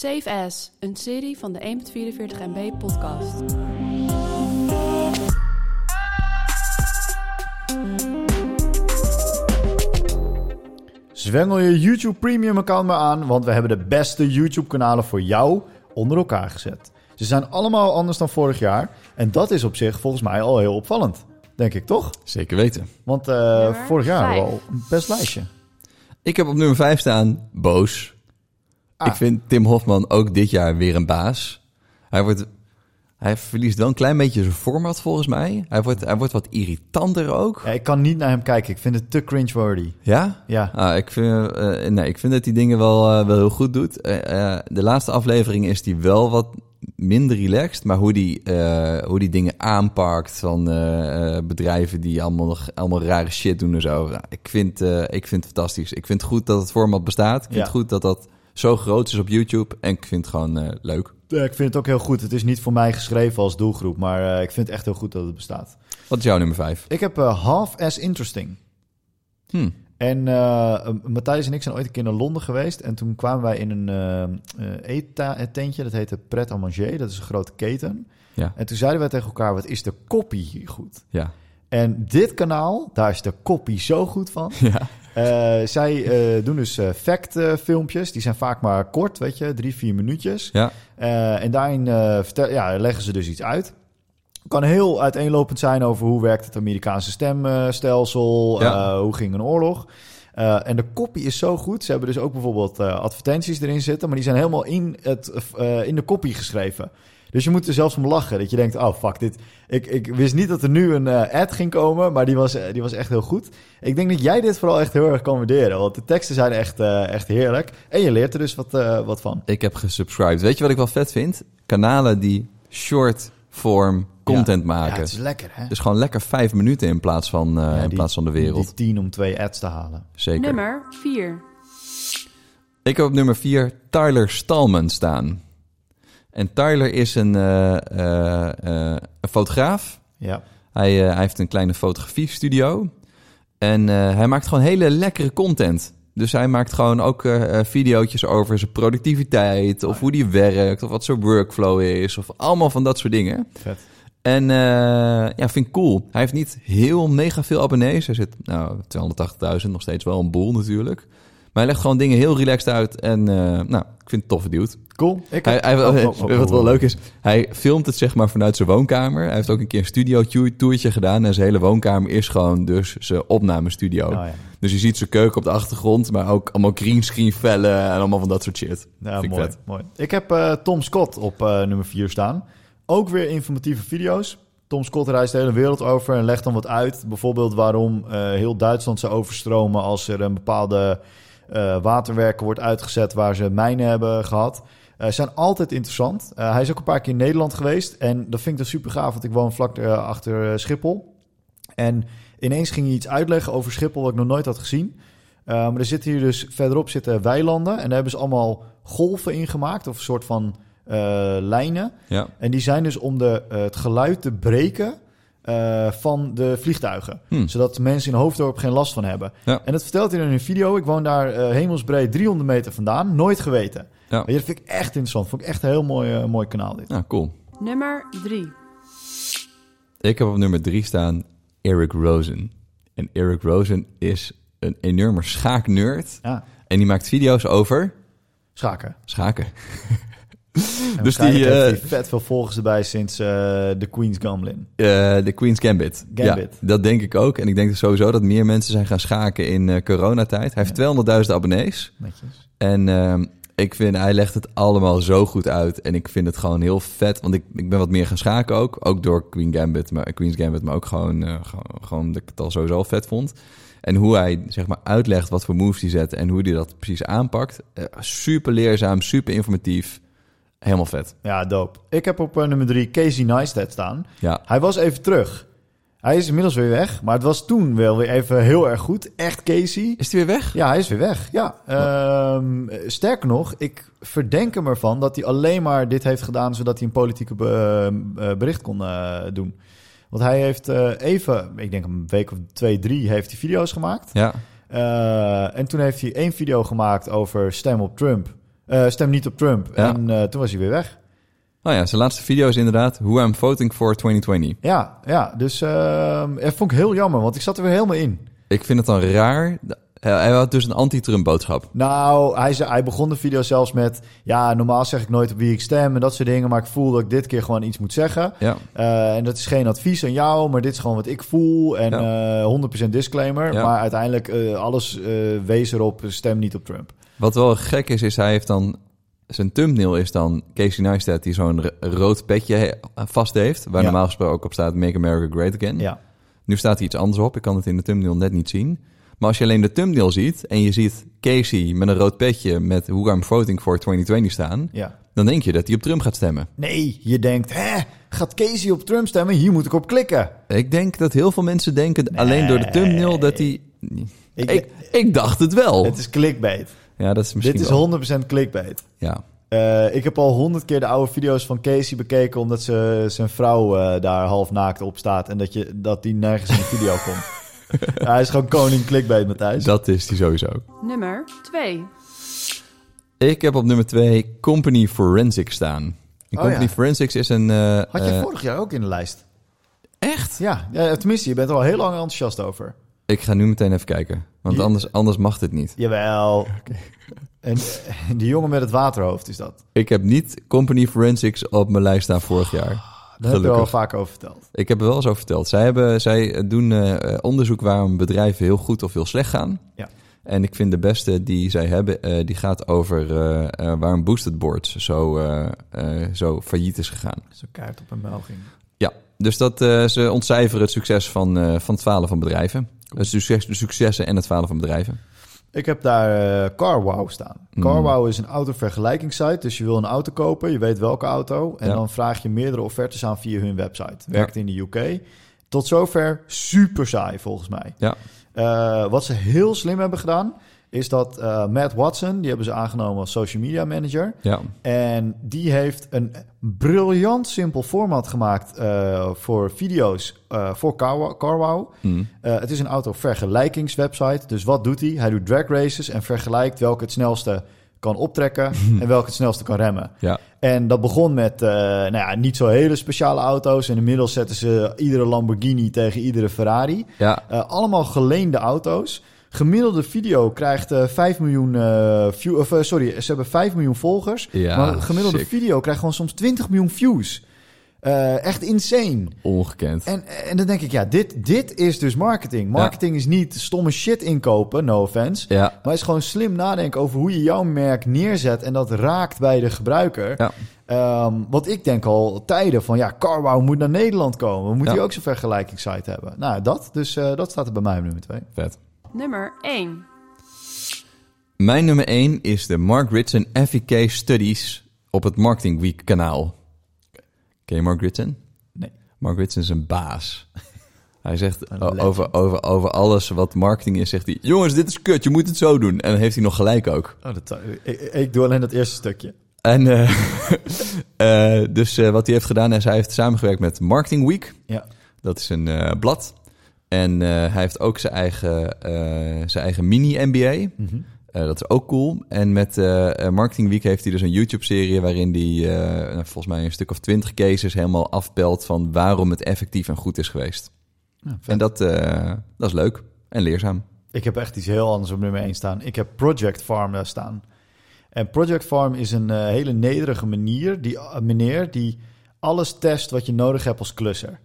Safe As, een serie van de 1.44 MB podcast. Zwengel je YouTube Premium account maar aan, want we hebben de beste YouTube kanalen voor jou onder elkaar gezet. Ze zijn allemaal anders dan vorig jaar en dat is op zich volgens mij al heel opvallend. Denk ik toch? Zeker weten. Want eh, vorig jaar vijf. al een best lijstje. Ik heb op nummer 5 staan Boos. Ah. Ik vind Tim Hofman ook dit jaar weer een baas. Hij, wordt, hij verliest wel een klein beetje zijn format volgens mij. Hij wordt, hij wordt wat irritanter ook. Ja, ik kan niet naar hem kijken. Ik vind het te cringeworthy. Ja? Ja, Ah, ik, vind, eh, nee, ik vind dat hij dingen wel, eh, wel heel goed doet. Eh, de laatste aflevering is hij wel wat minder relaxed. Maar hoe die, hoe die dingen aanpakt van bedrijven die allemaal, nog, allemaal rare shit doen en zo. Ja, ik, vind, ik vind het fantastisch. Ik vind het goed dat het format bestaat. Ik vind Ja. het goed dat dat zo groot is op YouTube. En ik vind het gewoon eh, leuk. Eh, ik vind het ook heel goed. Het is niet voor mij geschreven als doelgroep, maar eh, ik vind het echt heel goed dat het bestaat. Wat is jouw nummer 5? Ik heb eh, Half As Interesting. Hm. En Matthijs en ik zijn ooit een keer naar Londen geweest. En toen kwamen wij in een eettentje. Dat heette Pret à Manger. Dat is een grote keten. Ja. En toen zeiden wij tegen elkaar, wat is de koppie hier goed? Ja. En dit kanaal, daar is de koppie zo goed van. Ja. Eh, zij eh, doen dus eh fact-filmpjes. Die zijn vaak maar kort, weet je, drie, vier minuutjes. Ja. En daarin vertel, ja, leggen ze dus iets uit. Kan heel uiteenlopend zijn over hoe werkt het Amerikaanse stemstelsel, Ja. hoe ging een oorlog. En de kopie is zo goed. Ze hebben dus ook bijvoorbeeld advertenties erin zitten, maar die zijn helemaal in, het, in de kopie geschreven. Dus je moet er zelfs om lachen. Dat je denkt, oh fuck, dit. Ik, ik wist niet dat er nu een eh, ad ging komen, maar die was, eh, die was echt heel goed. Ik denk dat jij dit vooral echt heel erg kan waarderen. Want de teksten zijn echt, eh, echt heerlijk. En je leert er dus wat, eh, wat van. Ik heb gesubscribed. Weet je wat ik wel vet vind? Kanalen die short form content Ja, maken. het is lekker, hè? Dus gewoon lekker vijf minuten in plaats van, eh, Ja, in die- plaats van de wereld. Die tien om twee ads te halen. Zeker. Nummer 4. Ik heb op nummer vier Tyler Stalman staan. En Tyler is een, eh, eh, eh, een fotograaf. Ja. Hij, hij heeft een kleine fotografiestudio. En hij maakt gewoon hele lekkere content. Dus hij maakt gewoon ook eh, videootjes over zijn productiviteit... of hoe die werkt, of wat zijn workflow is... of allemaal van dat soort dingen. Vet. En eh, ja, vind ik cool. Hij heeft niet heel mega veel abonnees. Hij zit, nou, 280.000, nog steeds wel een boel natuurlijk. Maar hij legt gewoon dingen heel relaxed uit. En nou, ik vind het tof verduwd. Cool. Ik Hij, oh, oh, oh, wat wel leuk is, hij filmt het zeg maar vanuit zijn woonkamer. Hij heeft ook een keer een studio tourtje gedaan. En zijn hele woonkamer is gewoon dus zijn opnamestudio. Ja. Dus je ziet zijn keuken op de achtergrond, maar ook allemaal greenscreen vellen en allemaal van dat soort shit. Ja, Vind ik mooi, mooi. Ik heb eh, Tom Scott op eh, nummer 4 staan. Ook weer informatieve video's. Tom Scott reist de hele wereld over en legt dan wat uit. Bijvoorbeeld waarom eh, heel Duitsland zou overstromen als er een bepaalde waterwerken wordt uitgezet waar ze mijnen hebben gehad. Eh zijn altijd interessant. Eh, hij is ook een paar keer in Nederland geweest. En dat vind ik dan super gaaf, want ik woon vlak eh, achter Schiphol. En ineens ging hij iets uitleggen over Schiphol wat ik nog nooit had gezien. Maar er zitten hier dus verderop zitten weilanden. En daar hebben ze allemaal golven in gemaakt. Of een soort van lijnen. Ja. En die zijn dus om de, het geluid te breken eh, van de vliegtuigen. Hm. Zodat mensen in Hoofddorp geen last van hebben. Ja. En dat vertelt hij in een video. Ik woon daar eh, hemelsbreed 300 meter vandaan. Nooit geweten. Ja. Maar dat vind ik echt interessant. Vond ik echt een heel mooi, eh, mooi kanaal dit. Nou, cool. Nummer 3. Ik heb op nummer drie staan Eric Rosen. En Eric Rosen is een enorme schaaknerd. Ja, En die maakt video's over schaken. schaken. Dus die, eh, hij vet veel volgers erbij sinds eh, de Queen's Gambling. Eh, de Queen's Gambit. Gambit. Ja, dat denk ik ook. En ik denk sowieso dat meer mensen zijn gaan schaken in eh, coronatijd. Hij heeft 200.000 abonnees. Netjes. En ehm, ik vind, hij legt het allemaal zo goed uit. En ik vind het gewoon heel vet. Want ik, ik ben wat meer gaan schaken ook. Ook door Queen Gambit, maar, Queen's Gambit. Maar ook gewoon, eh, gewoon, gewoon dat ik het al sowieso vet vond. En hoe hij zeg maar uitlegt wat voor moves hij zet. En hoe hij dat precies aanpakt. Eh, super leerzaam, super informatief. Helemaal vet. Ja, dope. Ik heb op eh, nummer drie Casey Neistat staan. Ja, Hij was even terug. Hij is inmiddels weer weg, maar het was toen wel weer even heel erg goed. Echt Casey. is hij weer weg? Ja, hij is weer weg. Ja. Sterker nog, ik verdenk hem ervan dat hij alleen maar dit heeft gedaan zodat hij een politieke be- eh, bericht kon eh, doen. Want hij heeft eh, even, ik denk een week of twee, drie, heeft hij video's gemaakt. Ja. Eh, en toen heeft hij één video gemaakt over stem op Trump. Eh, stem niet op Trump. Ja. En eh, toen was hij weer weg. Oh ja, zijn laatste video is inderdaad Who I'm Voting for 2020. Ja, ja dus eh, dat vond ik heel jammer, want ik zat er weer helemaal in. Ik vind het dan raar. Hij hij had dus een anti-Trump boodschap. Nou, hij, zei, hij begon de video zelfs met... Ja, normaal zeg ik nooit op wie ik stem en dat soort dingen... maar ik voel dat ik dit keer gewoon iets moet zeggen. Ja, Eh, en dat is geen advies aan jou, maar dit is gewoon wat ik voel. En eh 100% disclaimer. Ja. Maar uiteindelijk, eh, alles eh, wees erop, stem niet op Trump. Wat wel gek is, is hij heeft dan... Zijn thumbnail is dan Casey Neistat die zo'n rood petje he- vast heeft. Waar Ja. normaal gesproken ook op staat Make America Great Again. Ja. Nu staat er iets anders op. Ik kan het in de thumbnail net niet zien. Maar als je alleen de thumbnail ziet en je ziet Casey met een rood petje met Who I'm Voting for 2020 staan, ja. dan denk je dat hij op Trump gaat stemmen. Nee, je denkt, hè, gaat Casey op Trump stemmen? Hier moet ik op klikken. Ik denk dat heel veel mensen denken alleen door de thumbnail dat hij... Ik, Ik, ik dacht het wel. het is clickbait. Ja, dat is misschien Dit wel. is 100% clickbait. Ja. Eh, ik heb al honderd keer de oude video's van Casey bekeken... omdat ze, zijn vrouw eh, daar half naakt op staat... en dat, je, dat die nergens in de video komt. Ja, hij is gewoon koning clickbait, Matthijs. Dat is hij sowieso. Nummer 2. Ik heb op nummer 2 Company Forensics staan. En Oh, Company ja. Forensics is een... eh, Had je vorig jaar ook in de lijst? Echt? Ja, ja, tenminste, je bent er al heel lang enthousiast over. Ik ga nu meteen even kijken. Want Je- anders, anders mag dit niet. Jawel. En eh, die jongen met het waterhoofd is dat. Ik heb niet Company Forensics op mijn lijst staan vorig jaar. Daar heb je al Gelukkig. vaak over verteld. Ik heb er wel eens over verteld. Zij, hebben, zij doen eh, onderzoek waarom bedrijven heel goed of heel slecht gaan. Ja. En ik vind de beste die zij hebben, eh, die gaat over eh, eh, waarom Boosted Boards zo, eh, eh, zo failliet is gegaan. Zo'n kaart op een mijl ging. Ja, dus dat, eh, ze ontcijferen het succes van, eh, van het falen van bedrijven. Het succes, de successen en het falen van bedrijven. Ik heb daar eh, CarWow staan. Mm. CarWow is een autovergelijkingssite. Dus je wil een auto kopen, je weet welke auto. En Ja. dan vraag je meerdere offertes aan via hun website. Werkt in de UK. Tot zover super saai volgens mij. Ja, wat ze heel slim hebben gedaan, is dat eh, Matt Watson, die hebben ze aangenomen als social media manager. ja, En die heeft een briljant simpel format gemaakt eh, voor video's eh, voor Carwow. Mm. Eh, het is een autovergelijkingswebsite. Dus wat doet hij? Hij doet drag races en vergelijkt welke het snelste kan optrekken en welke het snelste kan remmen. ja, En dat begon met nou ja, niet zo hele speciale auto's. En inmiddels zetten ze iedere Lamborghini tegen iedere Ferrari. ja. Allemaal geleende auto's. Gemiddelde video krijgt eh 5 miljoen view, of, eh, sorry, ze hebben 5 miljoen volgers. Ja, maar gemiddelde sick. video krijgt gewoon soms 20 miljoen views. Echt insane. Ongekend. En, en dan denk ik, ja, dit, dit is dus marketing. Marketing is niet stomme shit inkopen, no offense. Ja, Maar is gewoon slim nadenken over hoe je jouw merk neerzet en dat raakt bij de gebruiker. ja. Ehm, want ik denk al tijden van, ja, CarWow moet naar Nederland komen. We moeten Ja. ook zo'n vergelijkingssite hebben. Nou, dat. Dus dat staat er bij mij op nummer twee. vet. Nummer 1. Mijn nummer 1 is de Mark Ritson FEK Studies op het Marketing Week kanaal. Ken je Mark Ritson? Nee. Mark Ritson is een baas. Hij zegt over, over, over alles wat marketing is, zegt hij... Jongens, dit is kut, je moet het zo doen. En dan heeft hij nog gelijk ook. Oh, dat, ik, ik doe alleen dat eerste stukje. En eh, eh, dus eh, wat hij heeft gedaan is, hij heeft samengewerkt met Marketing Week. Ja. Dat is een eh, blad. En eh, hij heeft ook zijn eigen, eh, zijn eigen mini-MBA. Mhm. Eh, dat is ook cool. En met Marketing Week heeft hij dus een YouTube-serie waarin hij nou, volgens mij een stuk of twintig cases helemaal afpelt van waarom het effectief en goed is geweest. Ja. En dat, dat is leuk en leerzaam. Ik heb echt iets heel anders op nummer 1 staan. Ik heb Project Farm daar staan. En Project Farm is een hele nederige manier, die, meneer die alles test wat je nodig hebt als klusser.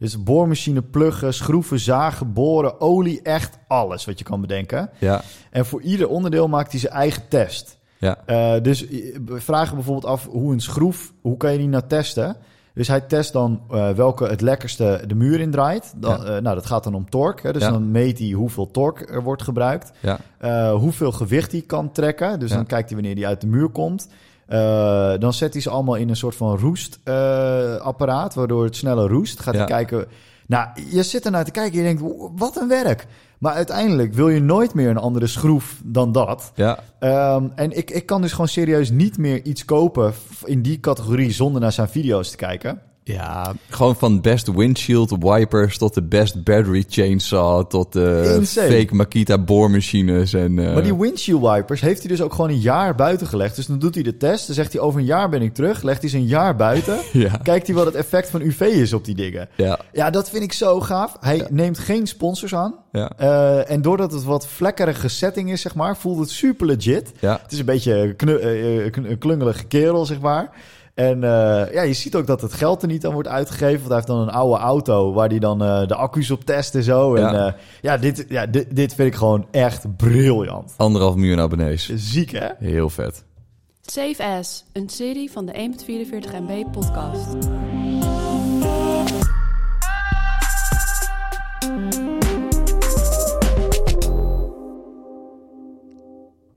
Dus boormachine pluggen, schroeven, zagen, boren, olie, echt alles wat je kan bedenken. Ja, En voor ieder onderdeel maakt hij zijn eigen test. ja, Eh, dus eh, we vragen bijvoorbeeld af hoe een schroef, hoe kan je die nou testen? Dus hij test dan eh, welke het lekkerste de muur in draait. Dan, Ja. nou, dat gaat dan om torque. Hè? Dus Ja. dan meet hij hoeveel torque er wordt gebruikt. ja, hoeveel gewicht hij kan trekken. Dus dan kijkt hij wanneer die uit de muur komt. Eh, dan zet hij ze allemaal in een soort van roestapparaat, waardoor het sneller roest. Gaat Ja. hij kijken. Nou, je zit ernaar te kijken en je denkt, wat een werk. Maar uiteindelijk wil je nooit meer een andere schroef dan dat. ja, Ehm, en ik, ik kan dus gewoon serieus niet meer iets kopen in die categorie zonder naar zijn video's te kijken. Ja, gewoon van best windshield wipers tot de best battery chainsaw... tot de Insane. fake Makita boormachines en... eh, Maar die windshield wipers heeft hij dus ook gewoon een jaar buiten gelegd. Dus dan doet hij de test. Dan zegt hij over een jaar ben ik terug. Legt hij ze een jaar buiten. Ja, Kijkt hij wat het effect van UV is op die dingen. ja, Ja, dat vind ik zo gaaf. Hij Ja. neemt geen sponsors aan. ja, Eh, en doordat het wat vlekkerige setting is, zeg maar, voelt het super legit. ja. Het is een beetje een klungelige kerel, zeg maar. En eh, ja, je ziet ook dat het geld er niet aan wordt uitgegeven. Want hij heeft dan een oude auto waar hij dan eh, de accu's op test en zo. En Ja. ja, ja, dit, ja dit, dit vind ik gewoon echt briljant. Anderhalf miljoen abonnees. Ziek, hè? Heel vet. Save As, een serie van de 1.44 MB podcast.